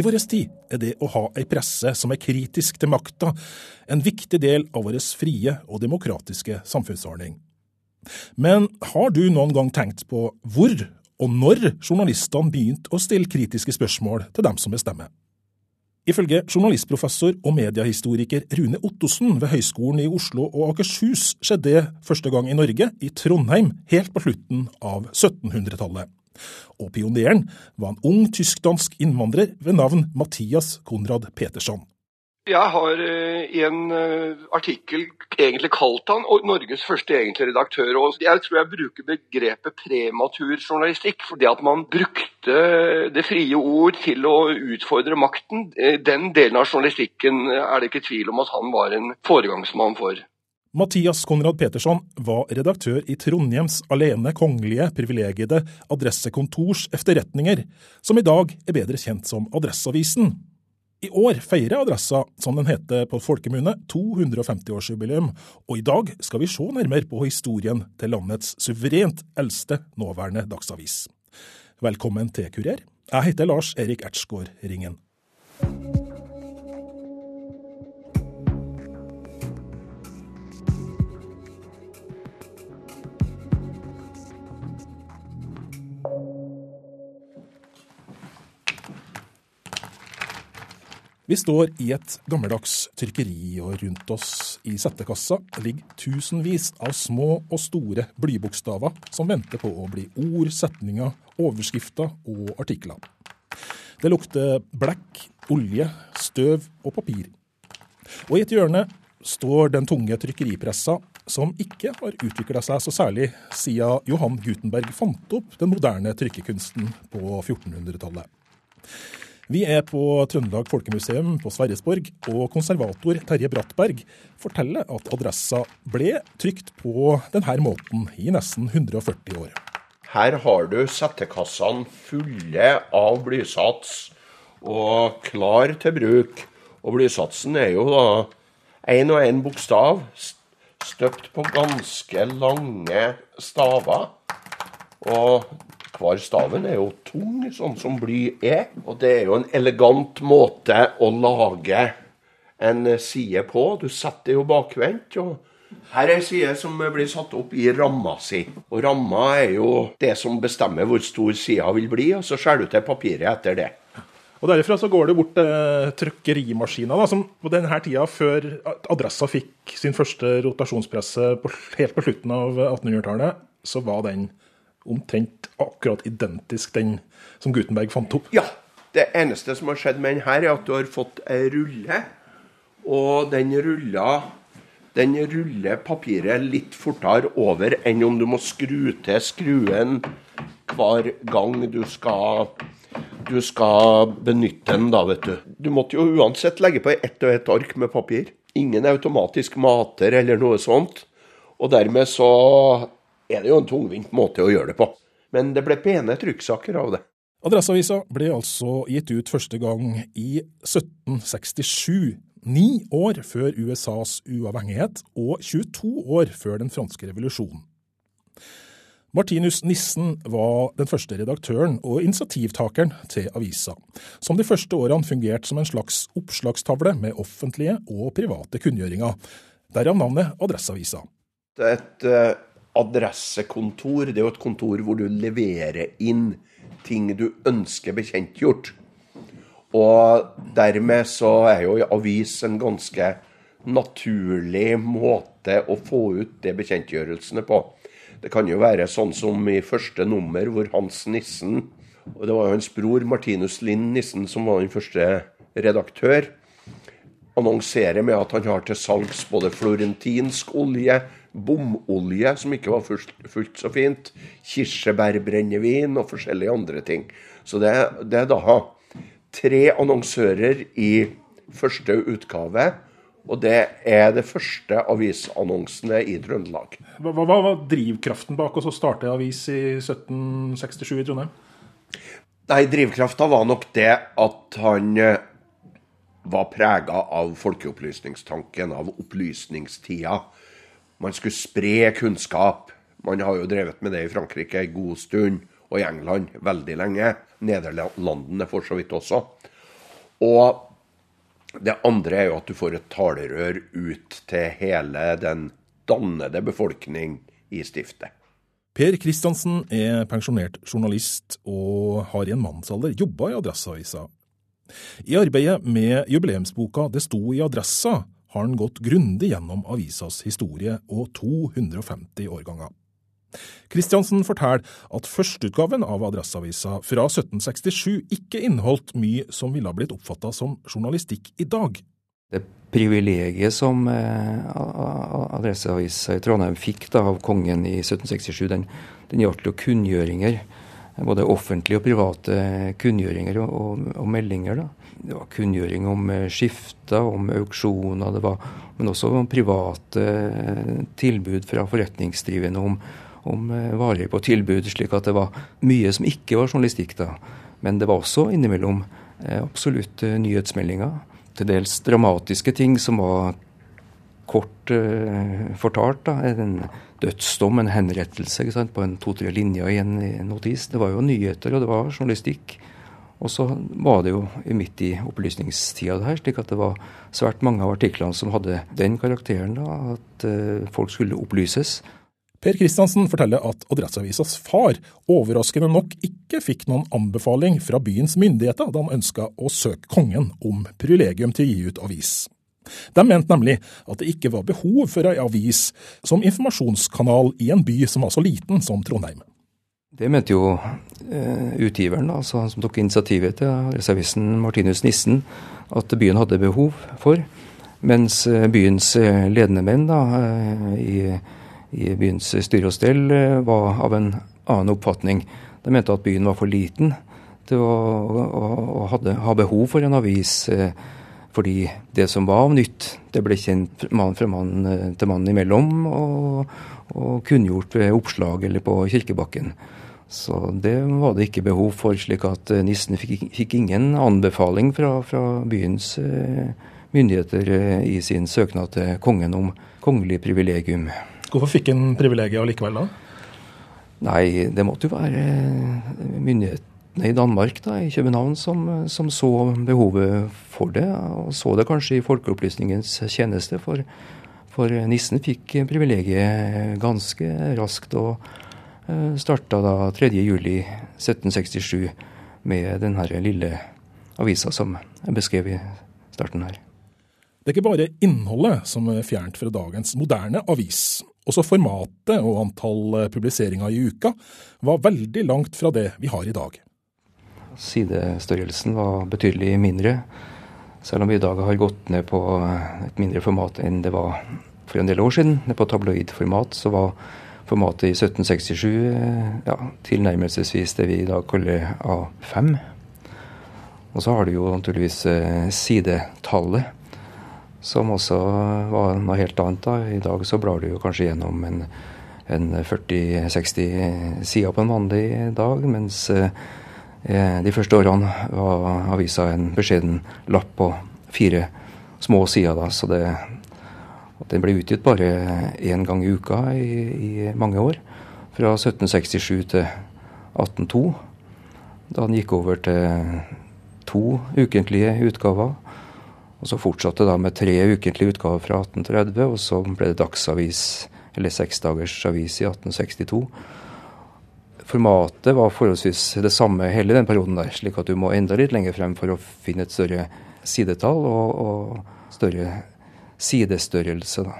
I vår tid er det å ha ei presse som er kritisk til makta, en viktig del av vår frie og demokratiske samfunnsordning. Men har du noen gang tenkt på hvor og når journalistene begynte å stille kritiske spørsmål til dem som bestemmer? Ifølge journalistprofessor og mediehistoriker Rune Ottosen ved Høgskolen i Oslo og Akershus skjedde det første gang i Norge, i Trondheim, helt på slutten av 1700-tallet. Og pioneren var en ung tysk-dansk innvandrer ved navn Mathias Konrad Petersson. Jeg har i en uh, artikkel egentlig kalt han Norges første egentlige redaktør. og Jeg tror jeg bruker begrepet prematurjournalistikk. for fordi at man brukte det frie ord til å utfordre makten. Uh, den delen av journalistikken er det ikke tvil om at han var en foregangsmann for. Mathias Konrad Petersson var redaktør i Trondheims alene kongelige privilegiede adressekontors efterretninger, som i dag er bedre kjent som Adresseavisen. I år feirer Adressa, som den heter på folkemunne, 250-årsjubileum, og i dag skal vi se nærmere på historien til landets suverent eldste nåværende dagsavis. Velkommen til Kurer. Jeg heter Lars Erik Ertsgaard Ringen. Vi står i et gammeldags trykkeri, og rundt oss i settekassa ligger tusenvis av små og store blybokstaver som venter på å bli ord, setninger, overskrifter og artikler. Det lukter blekk, olje, støv og papir. Og i et hjørne står den tunge trykkeripressa, som ikke har utvikla seg så særlig siden Johan Gutenberg fant opp den moderne trykkekunsten på 1400-tallet. Vi er på Trøndelag Folkemuseum på Sverresborg, og konservator Terje Brattberg forteller at adressa ble trykt på denne måten i nesten 140 år. Her har du settekassene fulle av blysats og klar til bruk. Og blysatsen er jo da én og én bokstav støpt på ganske lange staver. Og hver staven er jo tung, sånn som bly er. Og det er jo en elegant måte å lage en side på. Du setter jo bakvendt. og her er ei side som blir satt opp i ramma si. Og ramma er jo det som bestemmer hvor stor sida vil bli, og så skjærer du til papiret etter det. Og Derifra så går det bort til trykkerimaskiner, som på denne tida, før Adressa fikk sin første rotasjonspresse på, helt på slutten av 1800-tallet, så var den omtrent akkurat identisk den som Gutenberg fant opp. Ja. Det eneste som har skjedd med den her, er at du har fått ei rulle. Og den rulla den ruller papiret litt fortere over enn om du må skru til skruen hver gang du skal, du skal benytte den, da, vet du. Du måtte jo uansett legge på ett og ett ark med papir. Ingen automatisk mater eller noe sånt. Og dermed så er det jo en tungvint måte å gjøre det på. Men det ble pene trykksaker av det. Adresseavisa ble altså gitt ut første gang i 1767, ni år før USAs uavhengighet og 22 år før den franske revolusjonen. Martinus Nissen var den første redaktøren og initiativtakeren til avisa, som de første årene fungerte som en slags oppslagstavle med offentlige og private kunngjøringer, derav navnet Adresseavisa. Det et uh adressekontor. Det er jo et kontor hvor du leverer inn ting du ønsker bekjentgjort. Og dermed så er jo avis en ganske naturlig måte å få ut de bekjentgjørelsene på. Det kan jo være sånn som i første nummer, hvor Hans Nissen og Det var jo hans bror Martinus Lind Nissen som var den første redaktør. Annonserer med at han har til salgs både florentinsk olje, bomolje, som ikke var fullt så fint, kirsebærbrennevin og forskjellige andre ting. Så det, det er da tre annonsører i første utgave. Og det er det første avisannonsene i Trøndelag. Hva, hva var drivkraften bak å starte avis i 1767 i Trondheim? Nei, Drivkrafta var nok det at han eh, var prega av folkeopplysningstanken, av opplysningstida. Man skulle spre kunnskap. Man har jo drevet med det i Frankrike en god stund, og i England veldig lenge. Nederlandene for så vidt også. Og det andre er jo at du får et talerør ut til hele den dannede befolkning i stiftet. Per Kristiansen er pensjonert journalist og har i en mannsalder jobba i Adresseavisa. I arbeidet med jubileumsboka Det sto i Adressa har han gått grundig gjennom avisas historie og 250 årganger. Kristiansen forteller at førsteutgaven av Adresseavisa fra 1767 ikke inneholdt mye som ville ha blitt oppfatta som journalistikk i dag. Det privilegiet som eh, Adresseavisa i Trondheim fikk da, av kongen i 1767, den, den gjaldt jo kunngjøringer. Både offentlige og private kunngjøringer og, og, og meldinger. da. Det var kunngjøring om eh, skifter, om auksjoner, det var, men også om private eh, tilbud fra forretningsdrivende om, om eh, varer på tilbud. Slik at det var mye som ikke var journalistikk da. Men det var også innimellom absolutt nyhetsmeldinger. Til dels dramatiske ting som var kort uh, fortalt. da, En dødsdom, en henrettelse på en to-tre linjer i en notis. Det var jo nyheter, og det var journalistikk. Og så var det jo midt i opplysningstida det her, slik at det var svært mange av artiklene som hadde den karakteren, da, at uh, folk skulle opplyses. Per Kristiansen forteller at Adresseavisas far overraskende nok ikke fikk noen anbefaling fra byens myndigheter da han ønska å søke kongen om privilegium til å gi ut avis. De mente nemlig at det ikke var behov for ei avis som informasjonskanal i en by som var så liten som Trondheim. Det mente jo eh, utgiveren, altså han som tok initiativet til reservisten Martinus Nissen, at byen hadde behov for. Mens uh, byens uh, ledende menn da, i, i, byens styre og stell var av en annen oppfatning. De mente at byen var for liten til å, å, å hadde, ha behov for en avis. fordi det som var av nytt, det ble kjent mann fra mann til mann imellom, og, og kunngjort ved oppslag eller på kirkebakken. Så det var det ikke behov for, slik at eh, nissen fikk, fikk ingen anbefaling fra, fra byens eh, myndigheter eh, i sin søknad til kongen om kongelig privilegium. Hvorfor fikk han privilegiet allikevel, da? Nei, det måtte jo være myndighetene i Danmark, da, i København, som, som, så behovet for det. Og så det kanskje i folkeopplysningens tjeneste, for, for nissen fikk privilegiet ganske raskt. og starta da 3.7.1767 med denne lille avisa som jeg beskrev i starten her. Det er ikke bare innholdet som er fjernt fra dagens moderne avis. Også formatet og antall publiseringer i uka var veldig langt fra det vi har i dag. Sidestørrelsen var betydelig mindre, selv om vi i dag har gått ned på et mindre format enn det var for en del år siden. Ned på tabloidformat så var formatet i 1767 eh, ja, tilnærmelsesvis det vi i dag kaller A5. Og så har du jo naturligvis eh, sidetallet, som også var noe helt annet. da. I dag så blar du jo kanskje gjennom en, en 40-60 sider på en vanlig dag, mens eh, de første årene var avisa en beskjeden lapp på fire små sider. da, så det den ble utgitt bare én gang i uka i, i, mange år. Fra 1767 til 1802, da den gikk over til to ukentlige utgaver. Og så fortsatte det med tre ukentlige utgaver fra 1830, og så ble det dagsavis, eller seksdagersavis i 1862. Formatet var forholdsvis det samme hele den perioden der, slik at du må enda litt lenger frem for å finne et større sidetall og, og større sidestørrelse. Da.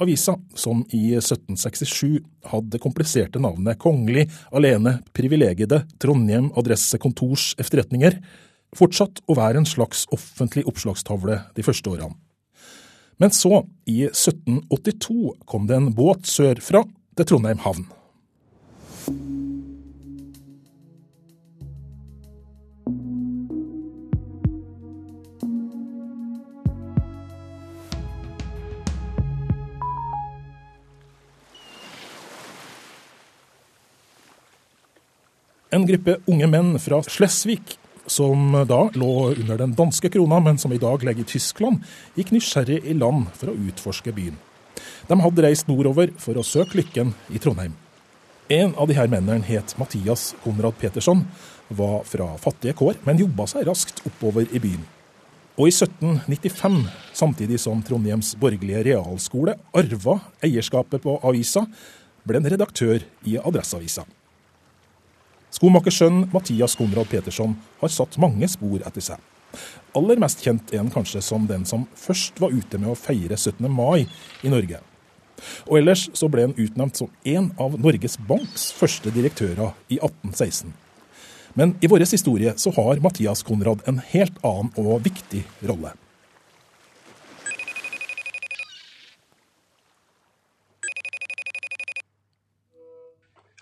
Avisa, som i 1767 hadde kompliserte navnet Kongelig alene privilegiede Trondheim adressekontors efterretninger, fortsatt å være en slags offentlig oppslagstavle de første årene. Men så, i 1782, kom det en båt sørfra til Trondheim havn. En gruppe unge menn fra Slesvig, som da lå under den danske krona, men som i dag ligger i Tyskland, gikk nysgjerrig i land for å utforske byen. De hadde reist nordover for å søke lykken i Trondheim. En av de her mennene het Mathias Konrad Petersson, var fra fattige kår, men jobba seg raskt oppover i byen. Og i 1795, samtidig som Trondheims borgerlige realskole arva eierskapet på avisa, ble en redaktør i Adresseavisa. Skomakersønnen Mathias Konrad Petersson har satt mange spor etter seg. Aller mest kjent er han kanskje som den som først var ute med å feire 17. mai i Norge. Og ellers så ble han utnevnt som en av Norges Banks første direktører i 1816. Men i vår historie så har Mathias Konrad en helt annen og viktig rolle.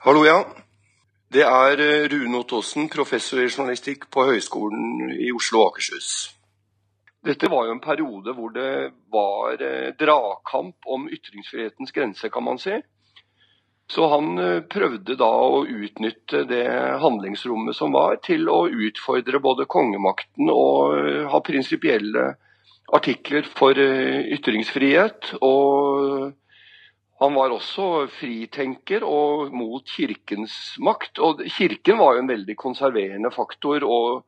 Hallo, ja. Det er eh, Rune Ottosen, professor i journalistikk på Høgskolen i Oslo og Akershus. Dette var jo en periode hvor det var eh, dragkamp om ytringsfrihetens grense, kan man si. Så han eh, prøvde da å utnytte det handlingsrommet som var, til å utfordre både kongemakten og ha prinsipielle artikler for ytringsfrihet. og han var også fritenker og mot kirkens makt. Og kirken var jo en veldig konserverende faktor og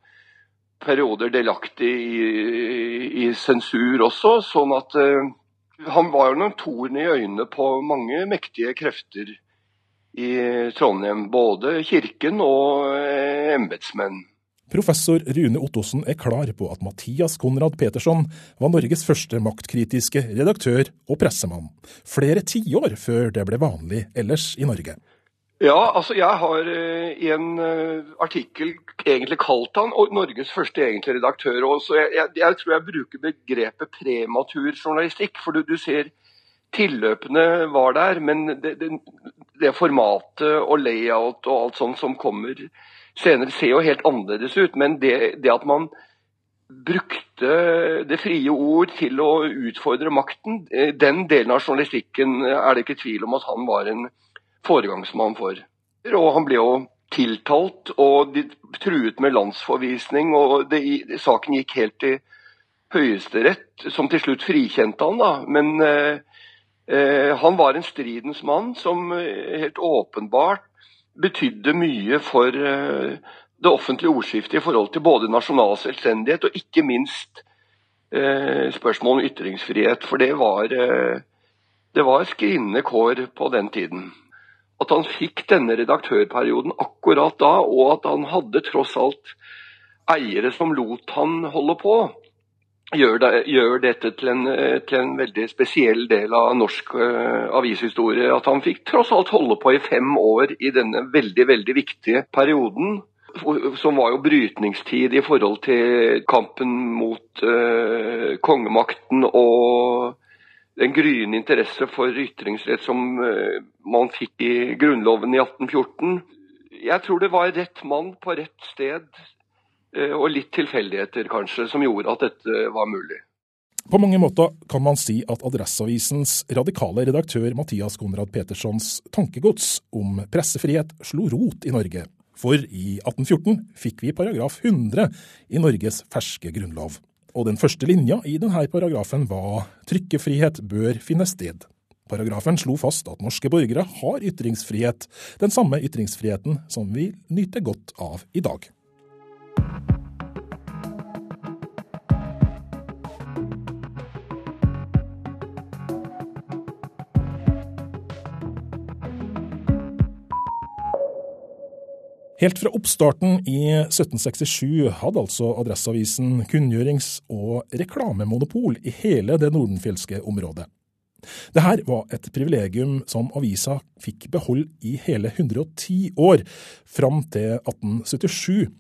perioder delaktig i, i sensur også. Sånn at uh, han var jo noen torn i øynene på mange mektige krefter i Trondheim. Både kirken og uh, embetsmenn. Professor Rune Ottosen er klar på at Mathias Konrad Petersson var Norges første maktkritiske redaktør og pressemann, flere tiår før det ble vanlig ellers i Norge. Ja, altså jeg har uh, i en uh, artikkel egentlig kalt han Norges første egentlige redaktør. Og jeg, jeg, jeg, tror jeg bruker begrepet prematur journalistikk. For du, du ser tilløpene var der, men det, det, det formatet og layout og alt sånt som kommer senere ser jo helt annerledes ut. Men det, det, at man brukte det frie ord til å utfordre makten, eh, den delen av journalistikken er det ikke tvil om at han var en foregangsmann for. Og han ble jo tiltalt og truet med landsforvisning, og det, saken gikk helt til Høyesterett, som til slutt frikjente han. da, Men eh, eh, han var en stridens mann som eh, helt åpenbart betydde mye for eh, det offentlige ordskiftet i forhold til både nasjonal selvstendighet og ikke minst eh, spørsmål om ytringsfrihet. For det var, eh, det var skrinne kår på den tiden. At han fikk denne redaktørperioden akkurat da, og at han hadde tross alt eiere som lot han holde på, gjør, det, gjør dette til en, til en, veldig spesiell del av norsk uh, avishistorie. At han fikk tross alt holde på i fem år i denne veldig, veldig viktige perioden. Som var jo brytningstid i forhold til kampen mot uh, kongemakten og den gryende interesse for ytringsrett som uh, man fikk i Grunnloven i 1814. Jeg tror det var rett mann på rett sted og litt tilfeldigheter kanskje, som gjorde at dette var mulig. På mange måter kan man si at Adresseavisens radikale redaktør Mathias Konrad Petersons tankegods om pressefrihet slo rot i Norge. For i 1814 fikk vi paragraf 100 i Norges ferske grunnlov. Og den første linja i denne paragrafen var trykkefrihet bør finne sted. Paragrafen slo fast at norske borgere har ytringsfrihet, den samme ytringsfriheten som vi nyter godt av i dag. Helt fra oppstarten i 1767 hadde altså Adresseavisen kunngjørings- og reklamemonopol i hele det nordenfjelske området. Dette var et privilegium som avisa fikk beholde i hele 110 år, fram til 1877,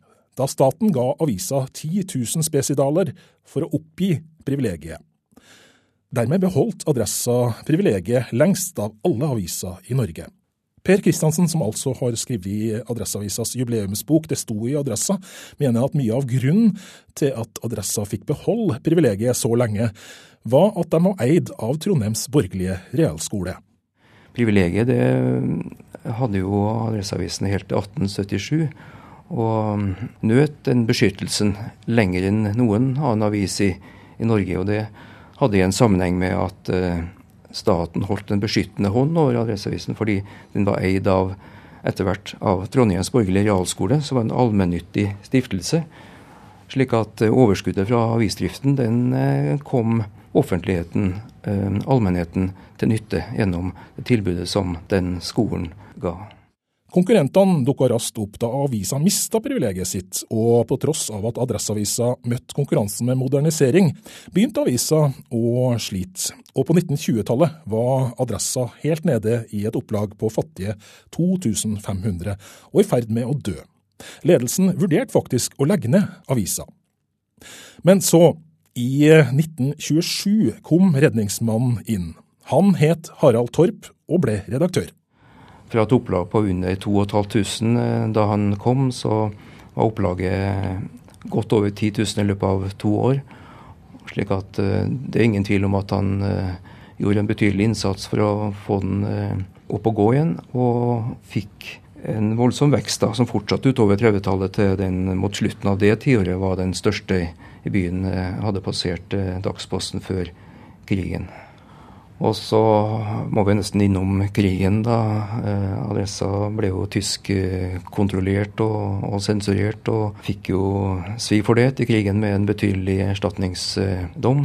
da staten ga avisa 10 000 spesidaler for å oppgi privilegiet. Dermed beholdt Adressa privilegiet lengst av alle aviser i Norge. Per Kristiansen, som altså har skrevet Adresseavisas jubileumsbok Det sto i Adressa, mener at mye av grunnen til at Adressa fikk beholde privilegiet så lenge, var at de var eid av Trondheims borgerlige realskole. Privilegiet det hadde jo Adresseavisen helt til 1877, og nøt den beskyttelsen lenger enn noen annen avis i, i Norge. og det hadde en sammenheng med at uh, staten holdt en beskyttende hånd over Adresseavisen fordi den var eid av etter hvert av Trondheims borgerlige realskole, som var en allmennyttig stiftelse. Slik at overskuddet fra avisdriften den kom offentligheten, allmennheten, til nytte gjennom tilbudet som den skolen ga. Konkurrentene dukka raskt opp da avisa mista privilegiet sitt, og på tross av at Adresseavisa møtte konkurransen med modernisering, begynte avisa å slite. Og på 1920-tallet var Adressa helt nede i et opplag på fattige 2500, og i ferd med å dø. Ledelsen vurderte faktisk å legge ned avisa. Men så, i 1927, kom redningsmannen inn. Han het Harald Torp og ble redaktør. Fra et opplag på under 2500 eh, da han kom, så var opplaget godt over 10 000 i løpet av to år. Slik at eh, det er ingen tvil om at han eh, gjorde en betydelig innsats for å få den opp og gå igjen, og fikk en voldsom vekst da, som fortsatte utover 30-tallet til den mot slutten av det tiåret var den største i byen. Hadde passert dagsposten før krigen. Og så må vi nesten innom krigen, da. Eh, adressa ble jo tyskkontrollert og, og sensurert, og fikk jo svi for det til krigen med en betydelig erstatningsdom.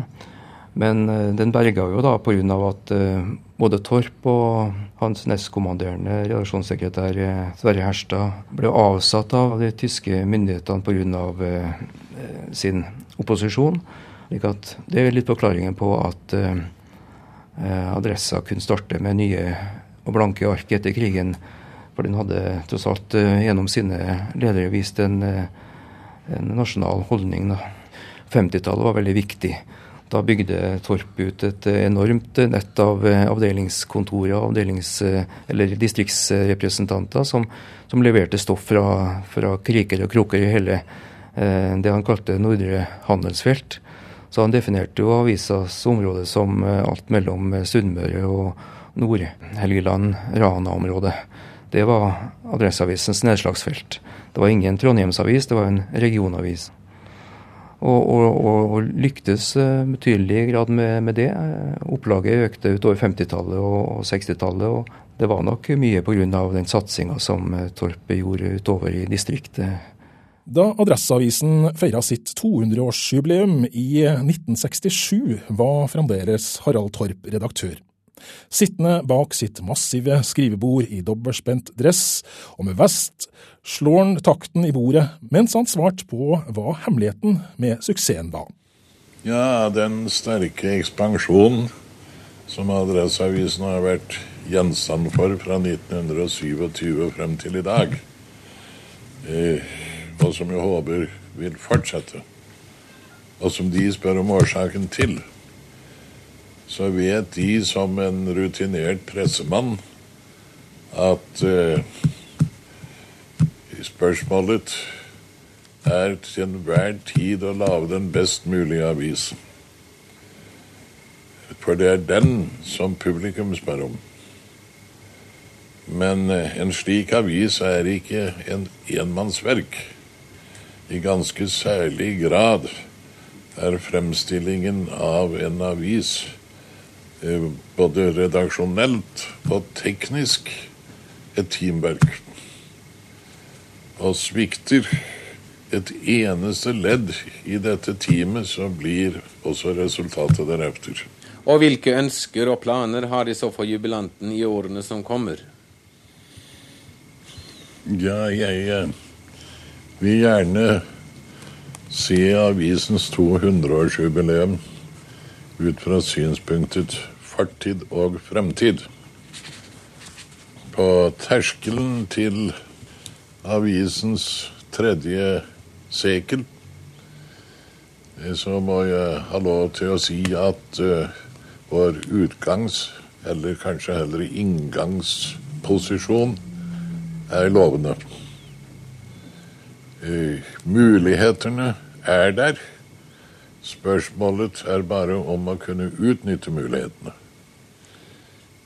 Men eh, den berga jo da pga. at eh, både Torp og hans nestkommanderende redaksjonssekretær Sverre Herstad ble avsatt av de tyske myndighetene pga. sin opposisjon. Det er litt forklaringen på at adressa kunne starte med nye og blanke ark etter krigen. For den hadde tross alt eh, gjennom sine ledere vist en, eh, en nasjonal holdning. 50-tallet var veldig viktig. Da bygde Torp ut et enormt nett av avdelingskontorer avdelings, eller distriktsrepresentanter som, som leverte stoff fra, fra, kriker og kroker i hele det han kalte Nordre handelsfelt. Så han definerte jo avisas område som eh, alt mellom eh, Sunnmøre og Nord-Helgeland, Rana-området. Det var Adresseavisens nedslagsfelt. Det var ingen Trondheimsavis, det var en regionavis. Og, og, og, og lyktes eh, betydelig grad med, med, det. Opplaget økte utover 50-tallet og 60-tallet. og Det var nok mye pga. den satsinga som Torpet gjorde utover i distriktet da Adresseavisen feira sitt 200-årsjubileum i 1967, var fremdeles Harald Torp redaktør. Sittende bak sitt massive skrivebord i dobbeltspent dress og med vest, slår han takten i bordet mens han svarte på hva hemmeligheten med suksessen var. Ja, den sterke ekspansjonen som Adresseavisen har vært gjenstand for fra 1927 frem til i dag. Eh, og som jeg håper vil fortsette, og som de spør om årsaken til, så vet de som en rutinert pressemann at eh, spørsmålet er til enhver tid å lage den best mulige avis. For det er den som publikum spør om. Men uh, en slik avis er ikke en enmannsverk i ganske særlig grad er fremstillingen av en avis eh, både redaksjonelt og teknisk et teamverk. Og svikter et eneste ledd i dette teamet, så blir også resultatet deretter. Og hvilke ønsker og planer har de så for jubilanten i årene som kommer? Ja, jeg eh, vil gjerne se avisens 200-årsjubileum ut fra synspunktet fortid og fremtid. På terskelen til avisens tredje sekel så må jeg ha lov til å si at uh, vår utgangs, eller kanskje heller inngangsposisjon, er lovende. Uh, mulighetene er der. Spørsmålet er bare om å kunne utnytte mulighetene.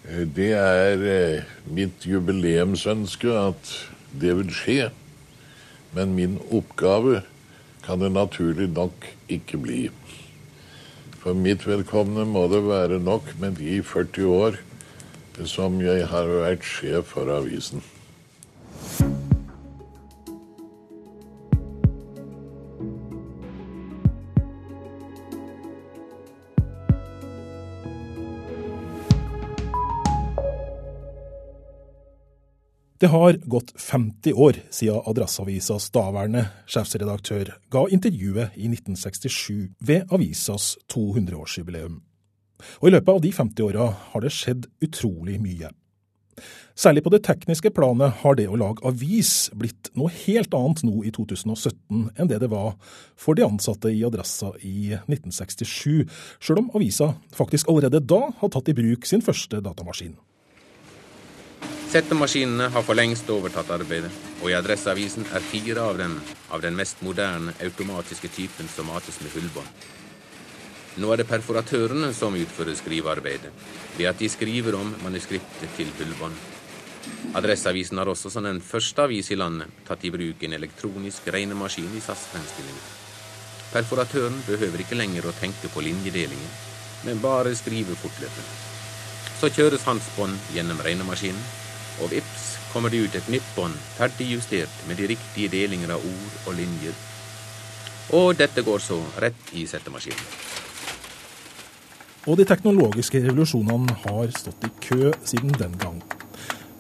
Uh, det er uh, mitt jubileumsønske at det vil skje. Men min oppgave kan det naturlig nok ikke bli. For mitt vedkommende må det være nok med de 40 år som jeg har vært sjef for avisen. Det har gått 50 år siden Adresseavisas daværende sjefsredaktør ga intervjuet i 1967 ved avisas 200-årsjubileum. Og i løpet av de 50 åra har det skjedd utrolig mye. Særlig på det tekniske planet har det å lage avis blitt noe helt annet nå i 2017 enn det det var for de ansatte i Adressa i 1967, sjøl om avisa faktisk allerede da har tatt i bruk sin første datamaskin. Settemaskinene har for lengst overtatt arbeidet, og i Adresseavisen er fire av dem av den mest moderne automatiske typen som mates med hullbånd. Nå er det perforatørene som utfører skrivearbeidet, ved at de skriver om manuskriptet til hullbånd. Adresseavisen har også som den første avis i landet tatt i bruk en elektronisk regnemaskin i SAS-fremstillingen. Perforatøren behøver ikke lenger å tenke på linjedelingen, men bare skrive fortløpende. Så kjøres hans bånd gjennom regnemaskinen, og vips kommer det ut et nytt bånd, ferdigjustert med de riktige delinger av ord og linjer. Og dette går så rett i settemaskinen. Og de teknologiske revolusjonene har stått i kø siden den gang.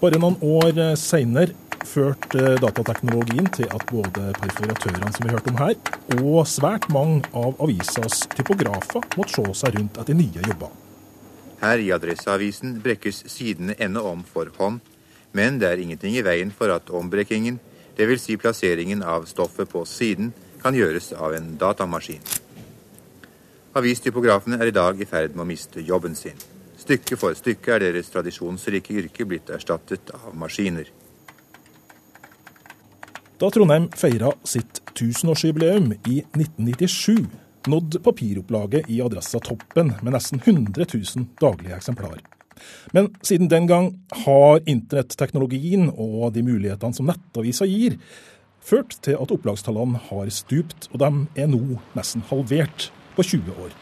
Bare noen år seinere førte datateknologien til at både perforatørene som vi hørte om her, og svært mange av avisas typografer måtte se seg rundt etter nye jobber. Her i Adresseavisen brekkes sidene ende om for hånd, men det er ingenting i veien for at ombrekkingen, dvs. Si plasseringen av stoffet på siden, kan gjøres av en datamaskin. Avistypografene er i dag i ferd med å miste jobben sin. Stykke for stykke er deres tradisjonsrike yrke blitt erstattet av maskiner. Da Trondheim feira sitt tusenårsjubileum i 1997, nådde papiropplaget i Adressa toppen med nesten 100 000 daglige eksemplar. Men siden den gang har internetteknologien og de mulighetene som nettavisa gir, ført til at opplagstallene har stupt, og de er nå nesten halvert på 20 år.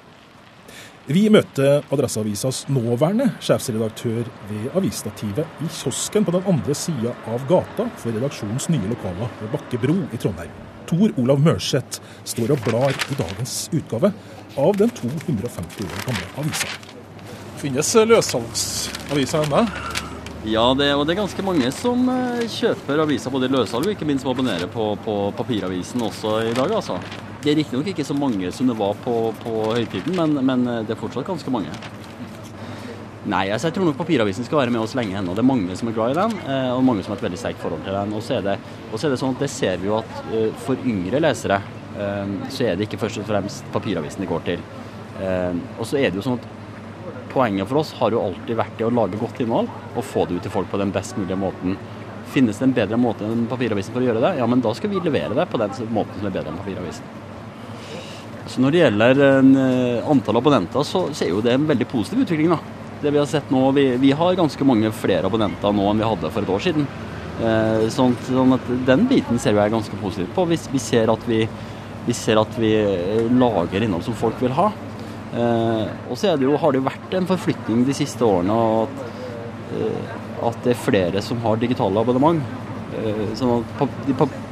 Vi møter Adresseavisas nåværende sjefsredaktør ved avisstativet i kiosken på den andre sida av gata for redaksjonens nye lokaler ved Bakke bro i Trondheim. Tor Olav Mørseth står og blar i dagens utgave av den 250 år gamle avisa. Finnes løssalgsaviser ennå? Ja, det, og det er ganske mange som eh, kjøper aviser både løssalg og ikke minst abonnerer på, på papiravisen også i dag, altså. Det er riktignok ikke så mange som det var på, på høytiden, men, men, eh, det er fortsatt ganske mange. Nei, altså, jeg tror nok papiravisen skal være med oss lenge ennå. Det er mange som er glad i den, eh, og mange som har et veldig sterkt forhold til den. Og så er er det sånn at det ser vi jo at for yngre lesere så er det ikke først og fremst papiravisen de går til. Og så er det jo sånn at poenget for oss har jo alltid vært det å lage godt innhold og få det ut til folk på den best mulige måten. Finnes det en bedre måte enn papiravisen for å gjøre det, ja, men da skal vi levere det på den måten som er bedre enn papiravisen. Så Når det gjelder uh, antall abonnenter, så, så, er jo det en veldig positiv utvikling. da. Det Vi har sett nå, vi, vi, har ganske mange flere abonnenter nå enn vi hadde for et år siden. Eh, sånn, sånn, at Den biten ser er ganske positivt på. Vi, vi, ser at vi, vi ser at vi lager innhold som folk vil ha. Eh, og så har det jo vært en forflytning de siste årene at, eh, at det er flere som har digitale abonnement. Eh, sånn at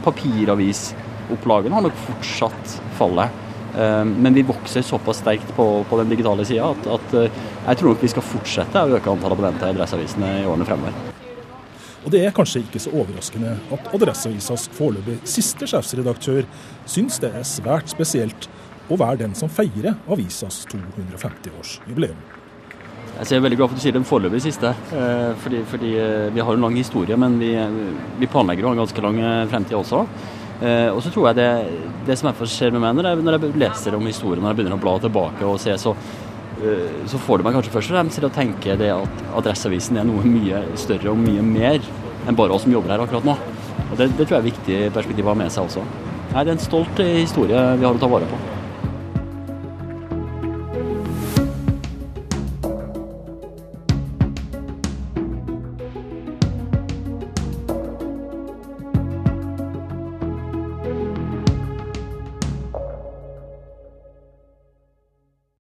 papiravisopplagene har nok fortsatt fallet. Men vi vokser såpass sterkt på, på den digitale sida at, at, jeg tror nok vi skal fortsette å øke antallet abonnenter i Adresseavisene i årene fremover. Og det er kanskje ikke så overraskende at Adresseavisas foreløpig siste sjefsredaktør syns det er svært spesielt og være den som feirer avisas 250-årsjubileum. Jeg er veldig glad for at du sier den foreløpig siste, eh, fordi, fordi, eh, vi har en lang historie, men vi, vi planlegger å ha en ganske lang eh, fremtid også. Og så tror jeg det, det som jeg ser med meg når jeg, når jeg leser om historien, når jeg begynner å bla tilbake og se, så, så får det meg kanskje først og fremst til å tenke det at Adresseavisen er noe mye større og mye mer enn bare oss som jobber her akkurat nå. Og Det, det tror jeg er viktig perspektiv å ha med seg også. Nei, Det er en stolt historie vi har å ta vare på.